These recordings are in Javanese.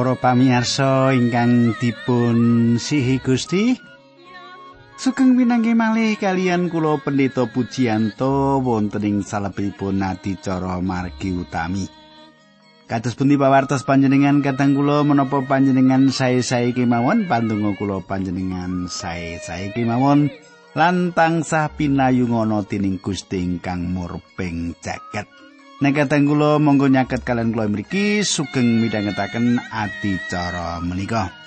Para pamirsa ingkang dipun sihi Gusti, sugeng winangge malih kalian kula Pendeta Pujiyanto wonten ing salebetipun adicara margi utami. Kados pundi pawartos panjenengan katang kula menapa panjenengan sae-sae kemawon pandonga kula panjenengan sae-sae kemawon lan tansah pinayungana tining Gusti ingkang murbeng jagat. Nek kateng kula monggo nyaket kalian kula mriki sugeng midhangetaken adicara menika.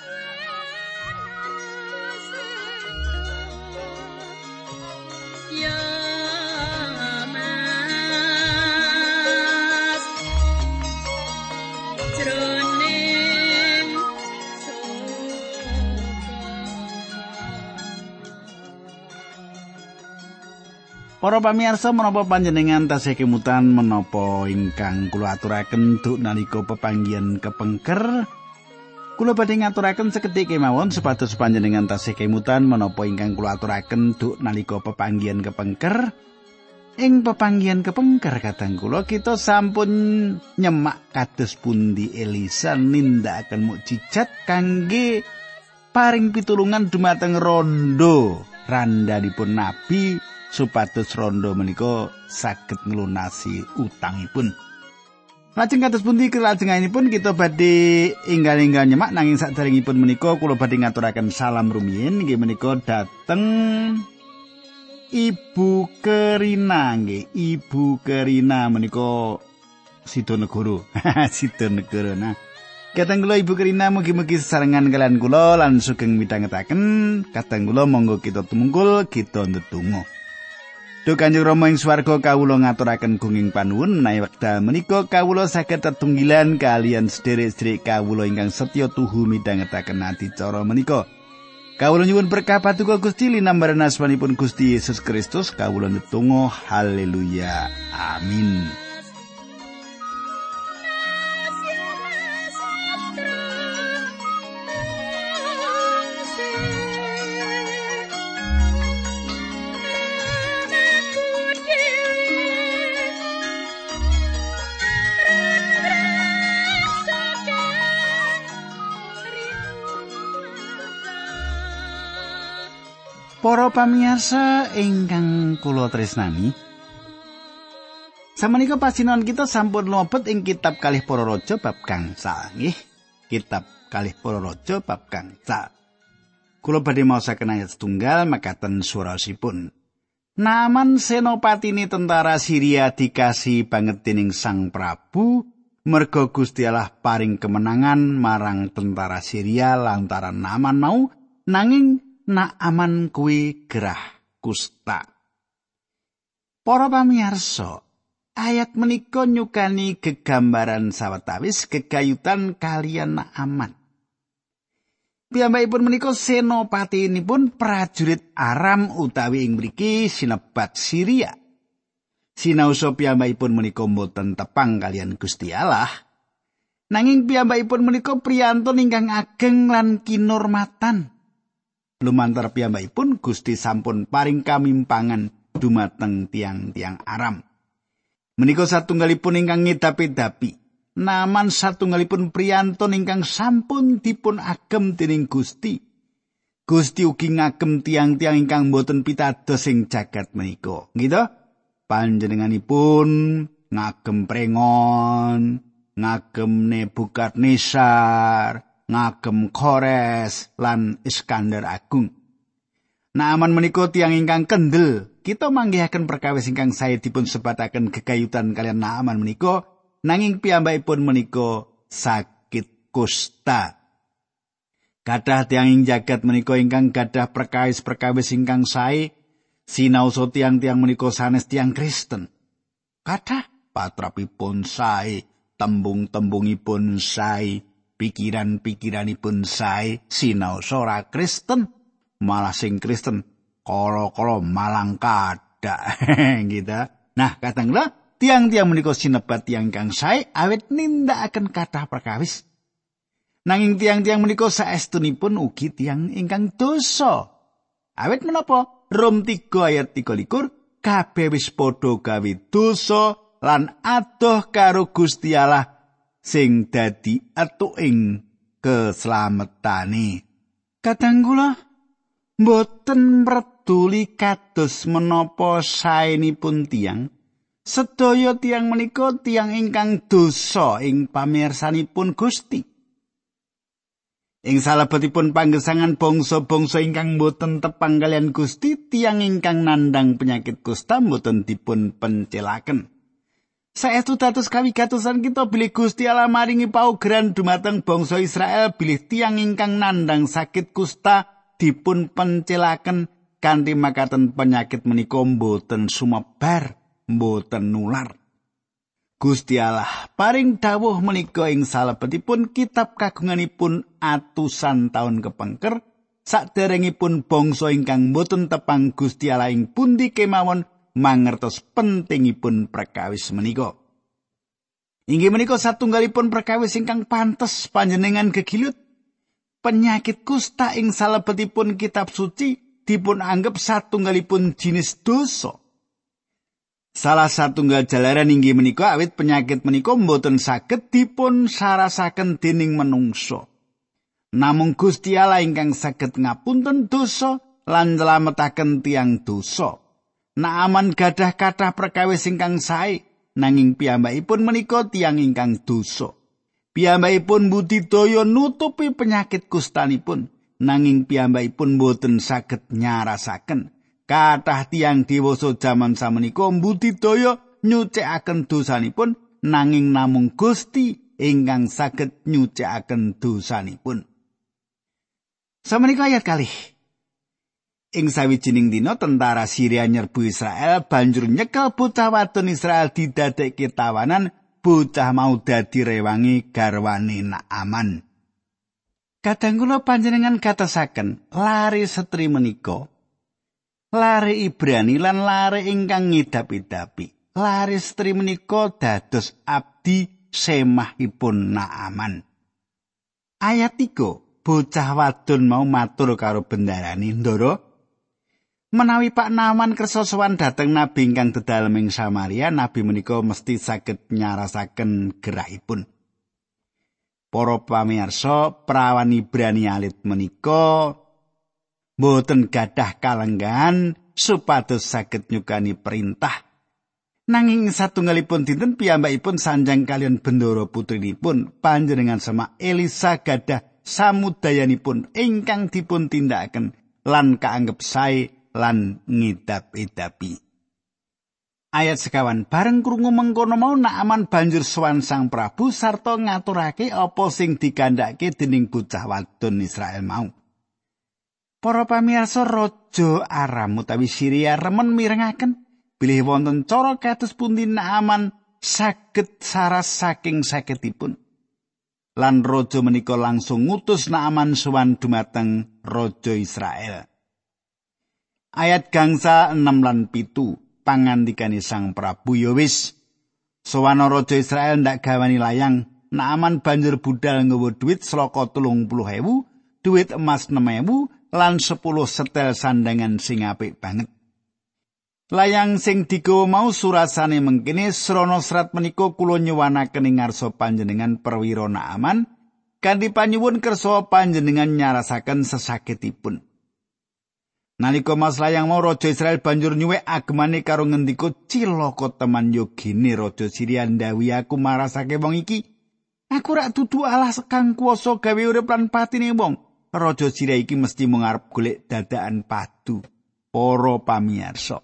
Para pamirsa menapa panjenengan tasih kemutan menapa ingkang kula aturaken duk nalika pepanggihan kepengker? Kula badhe ngaturaken sekedhik kemawon supados panjenengan tasih kemutan menapa ingkang kula aturaken duk nalika pepanggihan kepengker? Ing pepanggihan kepengker kadang kula kita sampun nyemak kados pundi Elisa nindakaken mukjizat kangge paring pitulungan dumateng rondo randhanipun nabi supados rondo menika saged nglunasi utangipun. Lajeng kados pundi kelajenganipun kita badhe inggal-inggal nyemak nanging saderengipun menika kula badhe ngaturaken salam rumiyin nggih menika dateng Ibu Kerina nggih, Ibu Kerina menika Sidonegoro. Sidonegoro. Nah, Katang kula Ibu Kerina mugi-mugi sesarengan kalian kula lan sugeng midhangetaken. Katang kula monggo kita tumungkul kita ndedonga. Duh Kanjeng Rama ing swarga kawula ngaturaken gunging panuwun menawi wekdal menika kawula saged tetunggilan kalian sederek-sederek kawula ingkang setya tuhu midhangetaken adicara menika. Kawula nyuwun berkah patuko Gusti linambaran asmanipun Gusti Yesus Kristus kawula netunggal haleluya amin. Para pamirsa ingkang kula tresnani. Samenika pasinan kita sampun lobet ing kitab Kalih Para Raja bab gangsal nggih. Kitab Kalih Para Raja bab gangsal. Kula badhe maosaken ayat setunggal makaten surasipun. Naman senopatine tentara Syria dikasih banget dening Sang Prabu merga Gusti Allah paring kemenangan marang tentara Syria lantaran Naman mau nanging nak aman kuwi gerah kusta. Para pamirsa, ayat menika nyukani gegambaran sawetawis gegayutan kalian nak aman. Piyambakipun menika senopati ini pun prajurit Aram utawi ing mriki sinebat Syria. Sinausa piyambakipun menika mboten tepang kalian Gusti Allah. Nanging piyambakipun menika priyantun ingkang ageng lan kinurmatan. Lumantar piyambakipun Gusti sampun paring kamimpangan dumateng tiang-tiang Aram. Menika satunggalipun ingkang ngedapi-dapi. Naman satunggalipun priyantun ingkang sampun dipun agem dening Gusti. Gusti ugi ngagem tiang-tiang ingkang boten pitados ing jagat menika. Gitu? Panjenenganipun ngagem prengon, ngagem Nebukadnesar, ngagem Kores lan Iskandar Agung. Naaman menika tiang ingkang kendel, kita manggihaken perkawis ingkang saya dipun sebataken gegayutan kalian naaman menika, nanging piyambakipun menika sakit kusta. Kadah tiang ing jagat menika ingkang gadah perkawis-perkawis ingkang sae, sinausa tiang-tiang menika sanes tiang Kristen. Kadah patrapipun sae, tembung-tembungipun sae, pikiran-pikiranipun sae sinau ora Kristen malah sing Kristen kala-kala malang kada gitu. Nah, katanglah tiang-tiang menika sinebat tiang kang sae awet nindakaken kathah perkawis. Nanging tiang-tiang menika saestunipun ugi tiang ingkang dosa. Awet menapa? Rom 3 ayat 13 kabeh wis padha gawe dosa lan adoh karo Gusti Allah sing dadi atuking keslametane. Kadang kula mboten mreduli kados menapa saenipun tiang. Sedaya tiang menika tiang ingkang dosa ing pamirsanipun Gusti. Ing salebetipun panggesangan bangsa-bangsa ingkang boten tepang kalian Gusti, tiang ingkang nandang penyakit kusta boten dipun pencelaken. Saestu dados kawigatosan kita bilih Gusti Allah maringi paugeran dumateng bangsa Israel bilih tiang ingkang nandang sakit kusta dipun pencelaken kanthi makaten penyakit menika boten sumebar, boten nular. Gusti Allah paring dawuh menika ing salebetipun kitab kagunganipun atusan taun kepengker saderengipun bangsa ingkang boten tepang Gusti Allah ing pundi kemawon mangertos pentingipun perkawis menika. Inggih menika satunggalipun perkawis ingkang pantes panjenengan kegilut. Penyakit kusta ing salebetipun kitab suci dipun anggap satunggalipun jinis dosa. Salah satunggal jalaran inggih menika awit penyakit menika mboten saged dipun sarasaken dening menungso. Namung Gusti Allah ingkang saged ngapunten dosa lan nyelametaken tiang dosa. Naaman gadah kathah perkawis ingkang sae nanging piyambakipun menika tiang ingkang dosa. Piyambakipun budidaya nutupi penyakit kustanipun nanging piyambakipun boten saged nyarasaken kathah tiang dewasa jaman samenika mbudidaya nyucikaken dosanipun nanging namung Gusti ingkang saged nyucikaken dosanipun. Samenika ayat kalih. Ing sawijining dina tentara Syria nyerbu Israel banjur nyekel bocah wadon Israel didadekke tawanan bocah mau dadi rewangi garwane Naaman. Kadang kula panjenengan katasaken lari setri menika lare Ibrani lan lare ingkang ngidap-idapi. Lare stri menika dados abdi semahipun Naaman. Ayat 3, bocah wadon mau matur karo bendarani, "Ndara, menawi Pak Naaman kersa sowan dhateng nabi ingkang dedalem ing Samaria, nabi menika mesti saged nyarasaken gerahipun." Para pamirsa, prawan Ibrani alit menika boten gadah kalenggahan supados saged nyukani perintah. Nanging satunggalipun dinten piyambakipun sanjang kalian bendoro putrinipun panjenengan sama Elisa gadah samudayanipun ingkang dipun tindakaken lan kaanggep sae lan ngidap-idapi. Ayat sekawan bareng krungu mengkono mau Naaman banjur sowan Sang Prabu sarta ngaturake apa sing digandhake dening bocah wadon Israel mau. Para pamirsa raja Aram utawi Syria remen mirengaken bilih wonten cara kados pundi Naaman saged saras saking sakitipun. Lan raja menika langsung ngutus Naaman sowan dumateng raja Israel. Ayat gangsa 6 lan pitu pangandikane Sang Prabu ya wis sowan raja Israel ndak gawani layang Naaman banjur budal nggawa duit selaka 30.000 duit emas 6000 lan 10 setel sandangan sing apik banget. Layang sing digawa mau surasane mengkene srana serat menika kula nyuwanaken ing ngarsa panjenengan perwira aman kanthi panyuwun kersa panjenengan nyarasaken sesakitipun. Nalika Mas Layang mau Raja Israel banjur nyuwek agemane karo ngendika cilaka teman yogine Raja Syria ndawi aku marasake wong iki. Aku rak dudu Allah sekang kuasa gawe urip lan patine wong. raja Syria iki mesti mengarep golek dadakan padu para pamirsa.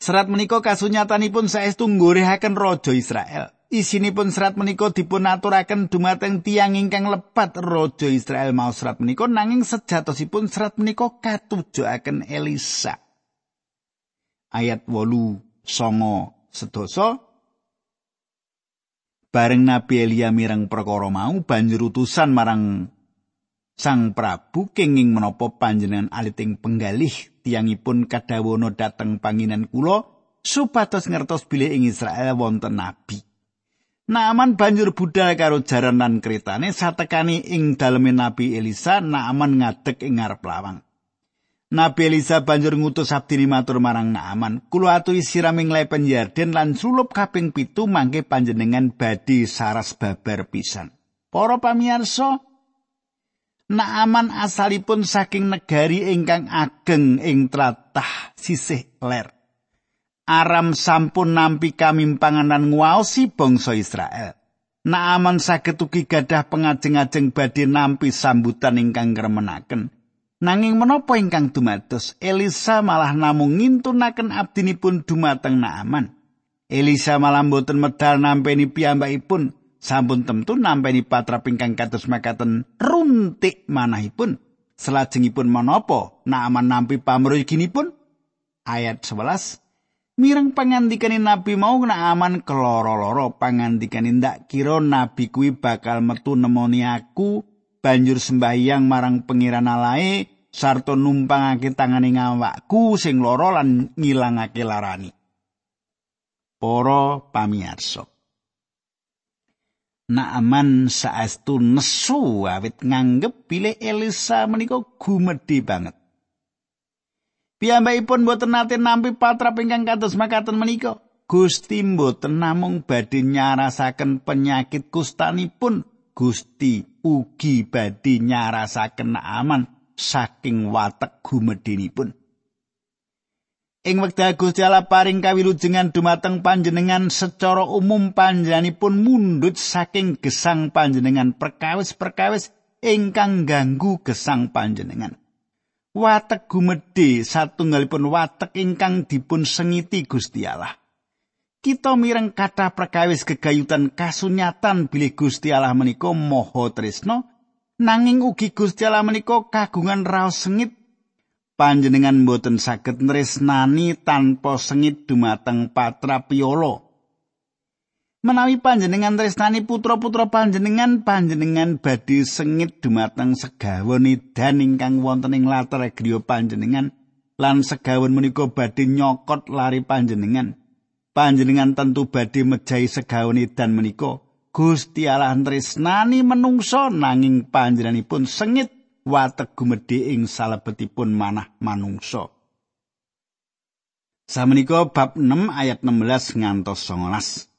Serat menika kasunyatanipun saestu nggorehaken raja Israel. Isinipun serat menika dipun aturaken dumateng tiang ingkang lepat raja Israel mau serat menika nanging sejatosipun serat menika katujuaken Elisa. Ayat 8 songo sedoso bareng Nabi Elia mireng perkara mau banjur utusan marang Sang Prabu kenging menapa panjenengan aliting penggalih tiangipun kadawono dateng panginan kula supados ngertos bilih ing Israel wonten nabi. Naaman banjur budal karo jaranan kretane satekani ing daleme Nabi Elisa Naaman ngadeg ing ngarep lawang. Nabi Elisa banjur ngutus abdi matur marang Naaman, "Kula aturi siraming lepen Yarden lan sulup kaping pitu mangke panjenengan badhe saras babar pisan." Para pamirsa, Naaman asalipun saking negari ingkang ageng ing tlatah sisih ler. Aram sampun nampi kamimpangan lan nguwaosi bangsa Israel. Naaman saged ugi gadah pengajeng-ajeng badhe nampi sambutan ingkang kremenaken. Nanging menapa ingkang dumados Elisa malah namung ngintunaken abdinipun dumateng Naaman. Elisa malah mboten medal nampeni piyambakipun sampun temtu nampeni patra pingkang kados makaten runtik manahipun selajengipun menapa naaman nampi pamruginipun ayat 11 mireng pangandikane nabi mau naaman keloro-loro pangandikane ndak kira nabi kuwi bakal metu nemoni aku banjur sembahyang marang pengiran alae sarta numpangake tangane ngawakku sing loro lan ngilangake larani. Para pamirsa Naaman saestu nesu awit nganggep bilih Elisa menika gumedhe banget. Piyambakipun boten nate nampi patra ingkang kados makaten menika. Gusti mboten namung badhe nyarasaken penyakit kustanipun, Gusti ugi badhe nyarasaken Naaman saking watek gumedhinipun. Ing wekdal Gusti Allah paring kawilujengan dumateng panjenengan secara umum panjenenganipun mundut saking gesang panjenengan perkawis-perkawis ingkang ganggu gesang panjenengan. Watek gumedhe satunggalipun watek ingkang dipun sengiti Gusti Allah. Kita mireng kata perkawis gegayutan kasunyatan bilih Gusti Allah menika moho tresno nanging ugi Gusti Allah menika kagungan raos sengit panjenengan boten saged nresnani tanpa sengit dumateng patra piolo. Menawi panjenengan tresnani putra-putra panjenengan, panjenengan badhe sengit dumateng segawon dan ingkang wonten ing latar griya panjenengan lan segawon menika badhe nyokot lari panjenengan. Panjenengan tentu badhe mejahi segawon dan menika. Gusti Allah tresnani menungso nanging panjenenganipun sengit watek gumedhe ing salebetipun manah manungsa. Samenika bab 6 ayat 16 ngantos 19.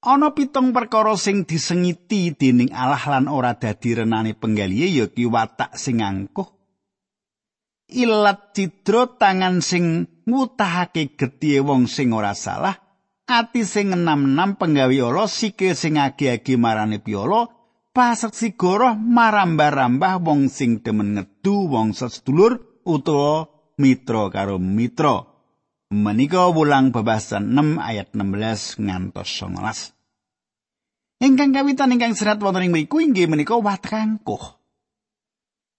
Ana pitung perkara sing disengiti dening Allah lan ora dadi renane penggalihe ya ki watak sing angkuh. Ilat cidro tangan sing ngutahake getih wong sing ora salah, ati sing enam-enam penggawe Allah sikil sing agi-agi marane piolo, paseksi goroh marambah-rambah wong sing demen ngedu wong sedulur utawa mitra karo mitra. Menika wulang bebasan 6 ayat 16 ngantos 19. Ingkang kawitan ingkang serat wonten ing mriku inggih menika watangkuh.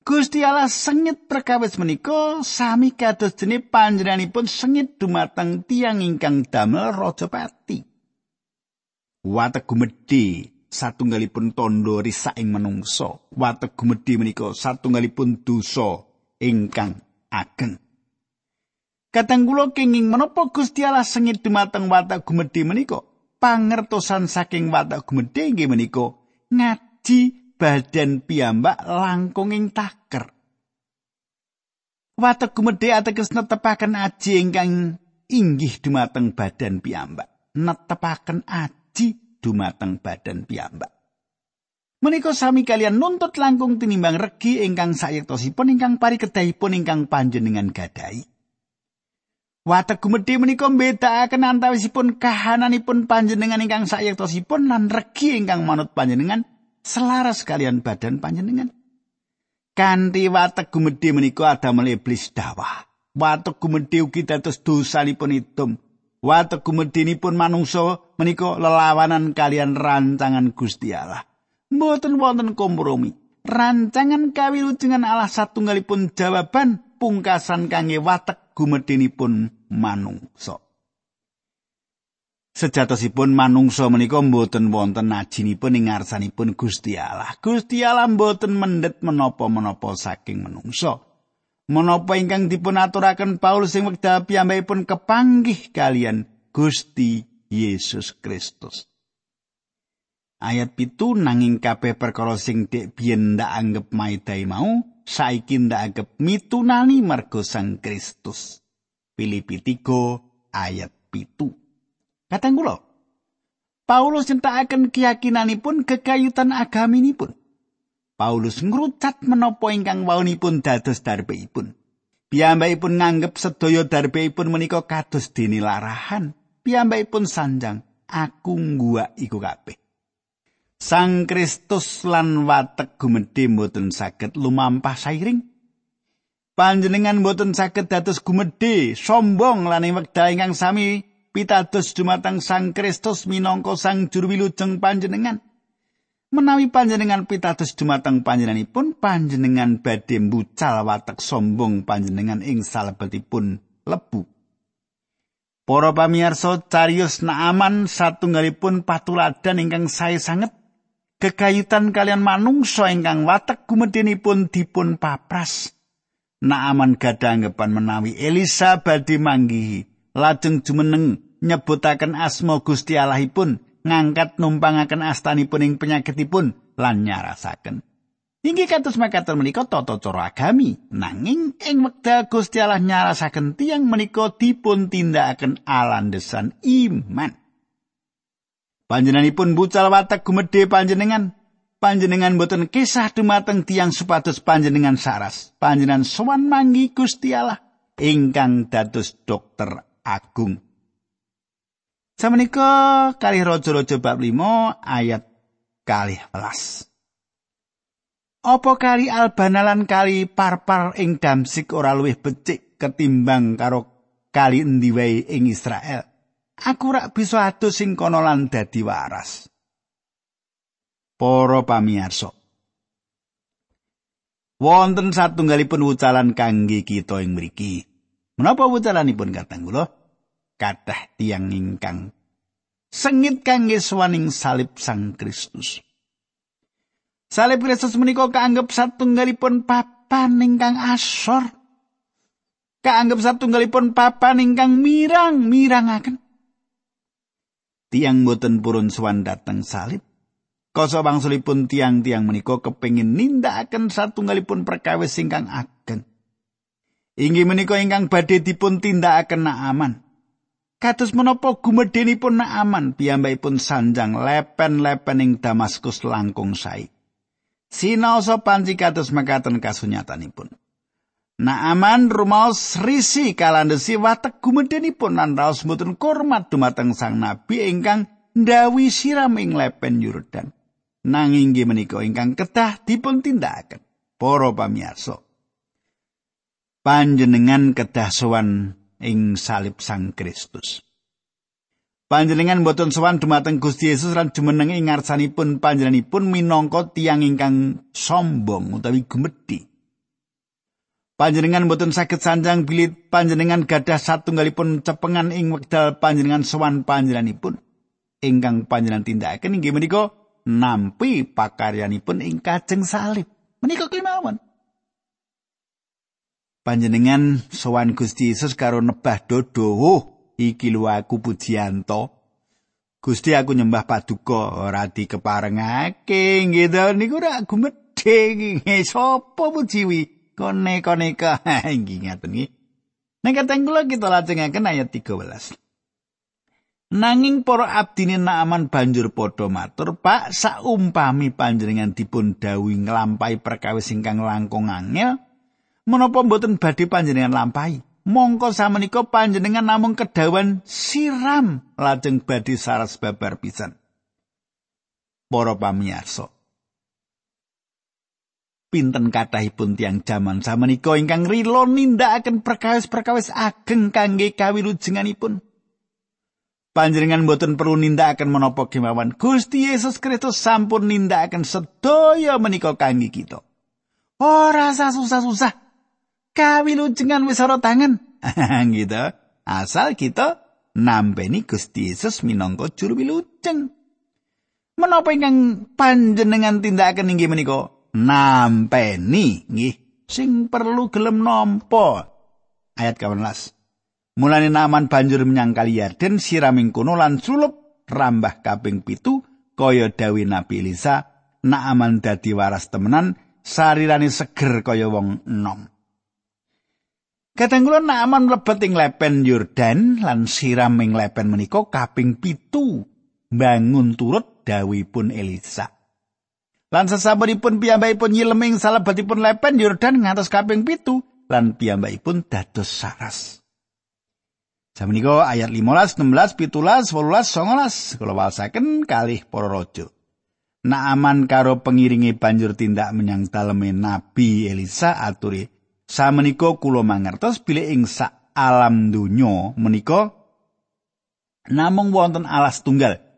Gusti Allah sengit perkawis menika sami kados dene panjenenganipun sengit dumateng tiang ingkang damel raja pati. Watek gumedhe satunggalipun tondo risak ing manungsa watek gumedhi menika satunggalipun dosa ingkang ageng Kadang kula kenging menapa Gusti Allah sengit dumateng watak gumedhe menika pangertosan saking watak gumedhe inggih menika ngaji badan piyambak langkung ing taker Watak gumedhe ateges netepaken aji ingkang inggih dumateng badan piyambak netepaken aji dumateng badan piyambak. Menika sami kalian nuntut langkung tinimbang regi ingkang sayektosipun ingkang parikedahipun ingkang panjenengan gadahi. Watek gumedhe menika mbedakaken antawisipun kahananipun panjenengan ingkang sayektosipun lan regi ingkang manut panjenengan selaras kalian badan panjenengan. Kanthi watek gumedhe menika ada iblis dawah. Watek gumedhe ugi dados dosanipun itum. Watek gumedhinipun manungsa menika lelawanan kalian rancangan Gusti Allah. Mboten wonten kompromi. Rancangan kawilujengan Allah satunggalipun jawaban pungkasan kangge watek gumedhinipun manungsa. Sejatosipun manungsa menika mboten wonten najinipun ing ngarsanipun Gusti Allah. Gusti Allah mboten mendet menapa-menapa saking manungsa. menapa ingkang dipun aturaken Paulus sing wekdal piyambakipun kepanggih kalian Gusti Yesus Kristus. Ayat pitu nanging kabeh perkara sing dek biyen ndak anggap maidai mau, saiki ndak anggap mitunani mergo Sang Kristus. Filipi 3 ayat pitu. Kateng kula. Paulus nyentakaken keyakinanipun kekayutan agaminipun. Paulus ngrucat menapa ingkang waunipun dados darbeipun. Piyambakipun nganggep sedaya darbeipun menika kados dene larahan. Piyambakipun sanjang, aku ngguwak iku kabeh. Sang Kristus lan watek gumedhe mboten saged lumampah sairing. Panjenengan mboten saged dados gumedhe, sombong lan wekdal ingkang sami pitados dumateng Sang Kristus minangka Sang Juru Wilujeng panjenengan. Menawi panjenengan pitados dumateng panjenenganipun, panjenengan badhe mbucal watek sombong panjenengan ing salebetipun lebu. Para pamirsa, cariyos Naaman satunggalipun patuladan ingkang sae sanget kekayutan kalian manungsa ingkang watek gumedhenipun dipun papras. Naaman gadah anggapan menawi Elisa badhe manggihi, lajeng jumeneng nyebutaken asma Gusti Allahipun ngangkat numpangaken astanipun ing penyakitipun lan nyarasaken. Inggih kados makaten menika tata cara agami, nanging ing wekdal Gusti Allah nyarasaken tiyang menika dipun tindakaken alandesan iman. Panjenenganipun bucal watak gumedhe panjenengan. Panjenengan boten kisah dumateng tiang supados panjenengan saras. Panjenengan sowan manggi Gusti Allah ingkang dados dokter agung. Samenika kalih raja-raja bab 5 ayat kalih welas. Apa kali albanalan kali parpar ing Damsik ora luwih becik ketimbang karo kali endi wae ing Israel. Aku rak bisa adus sing kono lan dadi waras. Para pamirsa. Wonten satunggalipun wucalan kangge kita ing mriki. Menapa wucalanipun katang kula? kathah tiang ingkang sengit kangge swaning salib Sang Kristus. Salib Kristus menika kaanggep satunggalipun papan ingkang asor. Kaanggep satunggalipun papan ingkang mirang-mirangaken. Tiang boten purun swan dateng salib. Koso bangsulipun tiang-tiang menika kepengin nindakaken satunggalipun perkawis ingkang ageng. Inggih menika ingkang badhe dipun tindakaken aman. Kados menapa gumedhenipun Naaman piyambakipun sanjang lepen-lepen ing Damaskus langkung sae. Sinaosa panci kados mekaten kasunyatanipun. Naaman rumaos risi kalandesi watek gumedhenipun lan raos mboten kurmat dumateng Sang Nabi ingkang ndawi siram ing lepen Yordan. Nanging inggih menika ingkang kedah dipun tindakaken. Para pamirsa. Panjenengan kedah sowan ing salib Sang Kristus. Panjenengan boten sowan dumateng Gusti Yesus lan jumeneng ing ngarsanipun panjenenganipun minangka tiang ingkang sombong utawi gumedhi. Panjenengan boten saged sanjang bilit panjenengan gadah satunggalipun cepengan ing wekdal panjenengan sowan panjenenganipun. Ingkang panjenengan tindakaken inggih menika nampi pakaryanipun ing kajeng salib. Menika kemawon. panjenengan sowan Gusti Yesus karo nebah dodo oh, iki lho aku pujianto Gusti aku nyembah paduka. Ora dikeparengake gitu niku ora gumedhe sapa pujiwi kone kone ka. Iki ngaten iki. Nek kateng kula kita lajengaken ayat 13 Nanging para abdine Naaman banjur padha matur, "Pak, saumpami panjenengan dipun dawuhi nglampahi perkawis ingkang langkung angel, menapa mboten badhe panjenengan lampahi? Mongko samenika panjenengan namung kedawan siram lajeng badhe saras babar pisan. Para pamirsa pinten kathahipun tiang jaman samenika ingkang rila nindakaken perkawis-perkawis ageng kangge kawilujenganipun Panjenengan mboten perlu nindakaken menapa kemawon. Gusti Yesus Kristus sampun nindakaken sedaya menika kangge kita. Ora susah-susah kawilujengan wis ora tangan. gitu. Asal kita nampeni Gusti Yesus minangka juru wilujeng. Menapa ingkang panjenengan tindakaken inggih menika? Nampeni nggih sing perlu gelem nampa. Ayat 18. Mulane naman banjur menyang kali Yarden siraming kono lan sulup rambah kaping pitu kaya dawi Nabi Elisa Naaman dadi waras temenan sarirane seger kaya wong enom. Kadang kula Naaman mlebet ing lepen Yordan lan siram ing lepen menika kaping pitu bangun turut dawuhipun Elisa. Lan sesampunipun piyambakipun nyileming salebetipun lepen Yordan ngantos kaping pitu lan piyambakipun dados saras. Jamenika ayat 15, 16, 17, 18, 19 kula wasaken kalih para raja. Naaman karo pengiringi banjur tindak menyang daleme Nabi Elisa aturi, "Samenika kula mangertos bilih ing sak alam donya menika namung wonten alas tunggal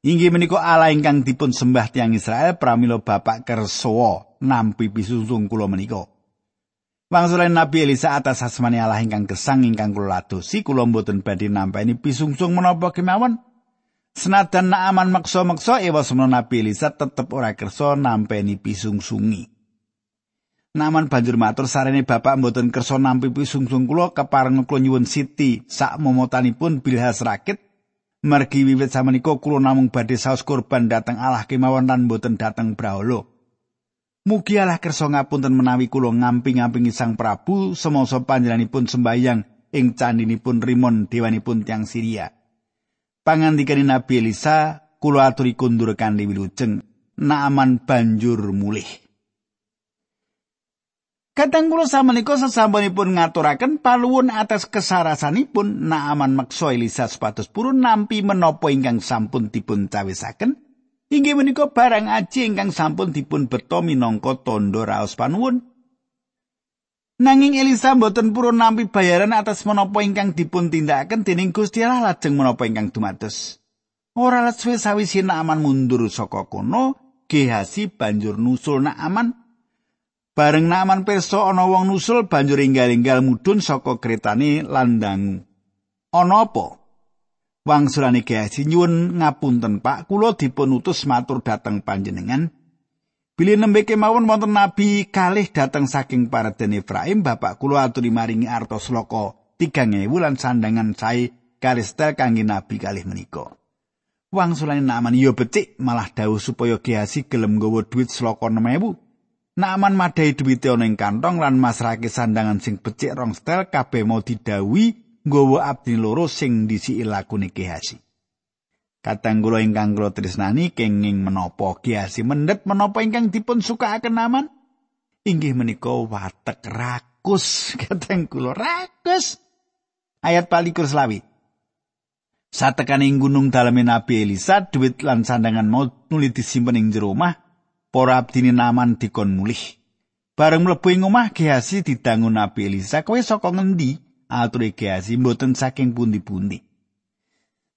Inggih menika Allah ingkang dipun sembah tiang Israel pramila Bapak kersawa nampi pisungsung kula menika. Wangsulan Nabi Elisa atas asmani Allah ingkang gesang ingkang kula ladosi kula mboten badhe nampani pisungsung menapa kemawon. Senajan Naaman maksa-maksa ewa semana Nabi Elisa tetep ora kersa nampeni pisungsungi. Naaman banjur matur sarene bapak mboten kersa nampi pisungsung kula kepareng kula nyuwun Siti sak momotanipun Bilhas rakit Margi wiwit samenika kula namung badhe saos kurban dhateng Allah kemawon lan boten dhateng brahala. Mugi Allah kersa ngapunten menawi kula ngamping-ngampingi Sang Prabu semangsa panjenenganipun sembahyang ing candinipun Rimon dewanipun tiang Syria. Pangandikaning Nabi Elisa, kula aturi kundur kanthi wilujeng, Naaman banjur mulih. Kadang kula samenika sesampunipun ngaturaken paluwun atas kesarasanipun Naaman maksa Elisa supados purun nampi menapa ingkang sampun dipun cawisaken. Inggih menika barang aji ingkang sampun dipun beto minangka tandha raos panuwun. Nanging Elisa mboten purun nampi bayaran atas menapa ingkang dipun tindakaken dening Gusti Allah lajeng menapa ingkang dumados. Ora suwe sawise Naaman mundur saka kono, Gehasi banjur nusul Naaman Bareng Naaman pirsa ana wong nusul banjur enggal-enggal mudhun saka kretane landang. Ana apa? Wangsulane Gehazi nyuwun ngapunten Pak, kula dipun utus matur dhateng panjenengan. Bilih nembe kemawon wonten nabi kalih dhateng saking paraden Efraim, Bapak kula aturi maringi artos loka 3000 lan sandangan sae karistel kangge nabi kalih menika. Wangsulane Naaman ya becik malah dawuh supaya Gehazi gelem nggawa dhuwit sloka 6000. Naaman madai duwite ana ing kantong lan masrake sandangan sing becik rong stel kabeh mau didawi nggawa abdi loro sing disiki lakune Gehasi. Katang kula ingkang kula tresnani kenging menapa Gehasi mendhet menapa ingkang dipun sukaaken Naaman? Inggih menika watek rakus katang kula rakus. Ayat palikur selawi. Satekaning gunung daleme Nabi Elisa, duit lan sandangan mau nuli disimpen ing jero omah, para abdine naman dikon mulih. Bareng mlebu ing omah Gehazi didangun Nabi Elisa, "Kowe saka ngendi?" Ature Gehazi, "Mboten saking pundi-pundi."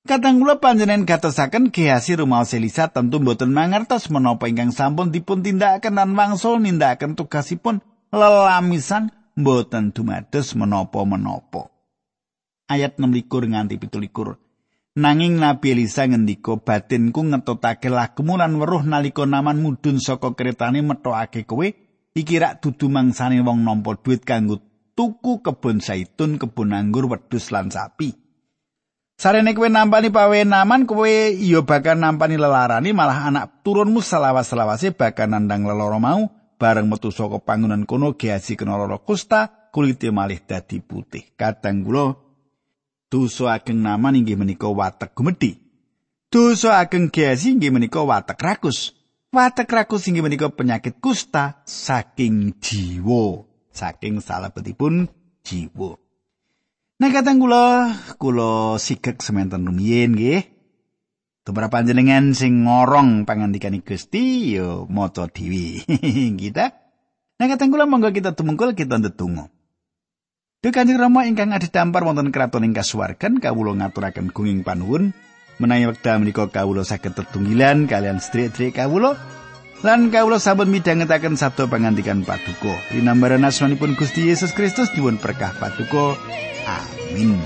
Kadang kula panjenengan gatosaken Gehazi rumaos Elisa tentu mboten mangertos menapa ingkang sampun dipun tindakaken lan wangsul nindakaken tugasipun lelamisan mboten dumados menapa-menapa. Ayat 6 nganti 17. Nanging Nabi Elisa ngendika batinku ngetotake lakumu lan weruh nalika naman mudhun saka kretane metokake kowe iki rak dudu mangsane wong nampa duit kanggo tuku kebun zaitun, kebun anggur, wedhus lan sapi. Sarene kowe nampani pawe naman kowe iya bakal nampani lelarani malah anak turunmu selawas-selawase bakal nandang leloro mau bareng metu saka pangunan kono geasi kena lara kusta kulite malih dadi putih. Kadang kula Dosa ageng naman inggih menika watek gumedhi. Dosa ageng gesi inggih menika watek rakus. Watek rakus inggih menika penyakit kusta saking jiwa, saking salebetipun jiwa. Nah katang kula, kula sigek semanten rumiyin nggih. Tumrap panjenengan sing ngorong pangandikane Gusti ya maca dhewe. kita. Nah katang kula monggo kita tumungkul kita ndedonga. Duh Kanjeng Rama ingkang adhedhampar wonten kraton ing kasuwargan kawula ngaturaken gunging panuwun. Menawi wekdal menika kawula saged tetunggilan kalian sedherek kawula lan kawula sampun midhangetaken sabda pangandikan paduka. Linambaran asmanipun Gusti Yesus Kristus nyuwun berkah paduka. Amin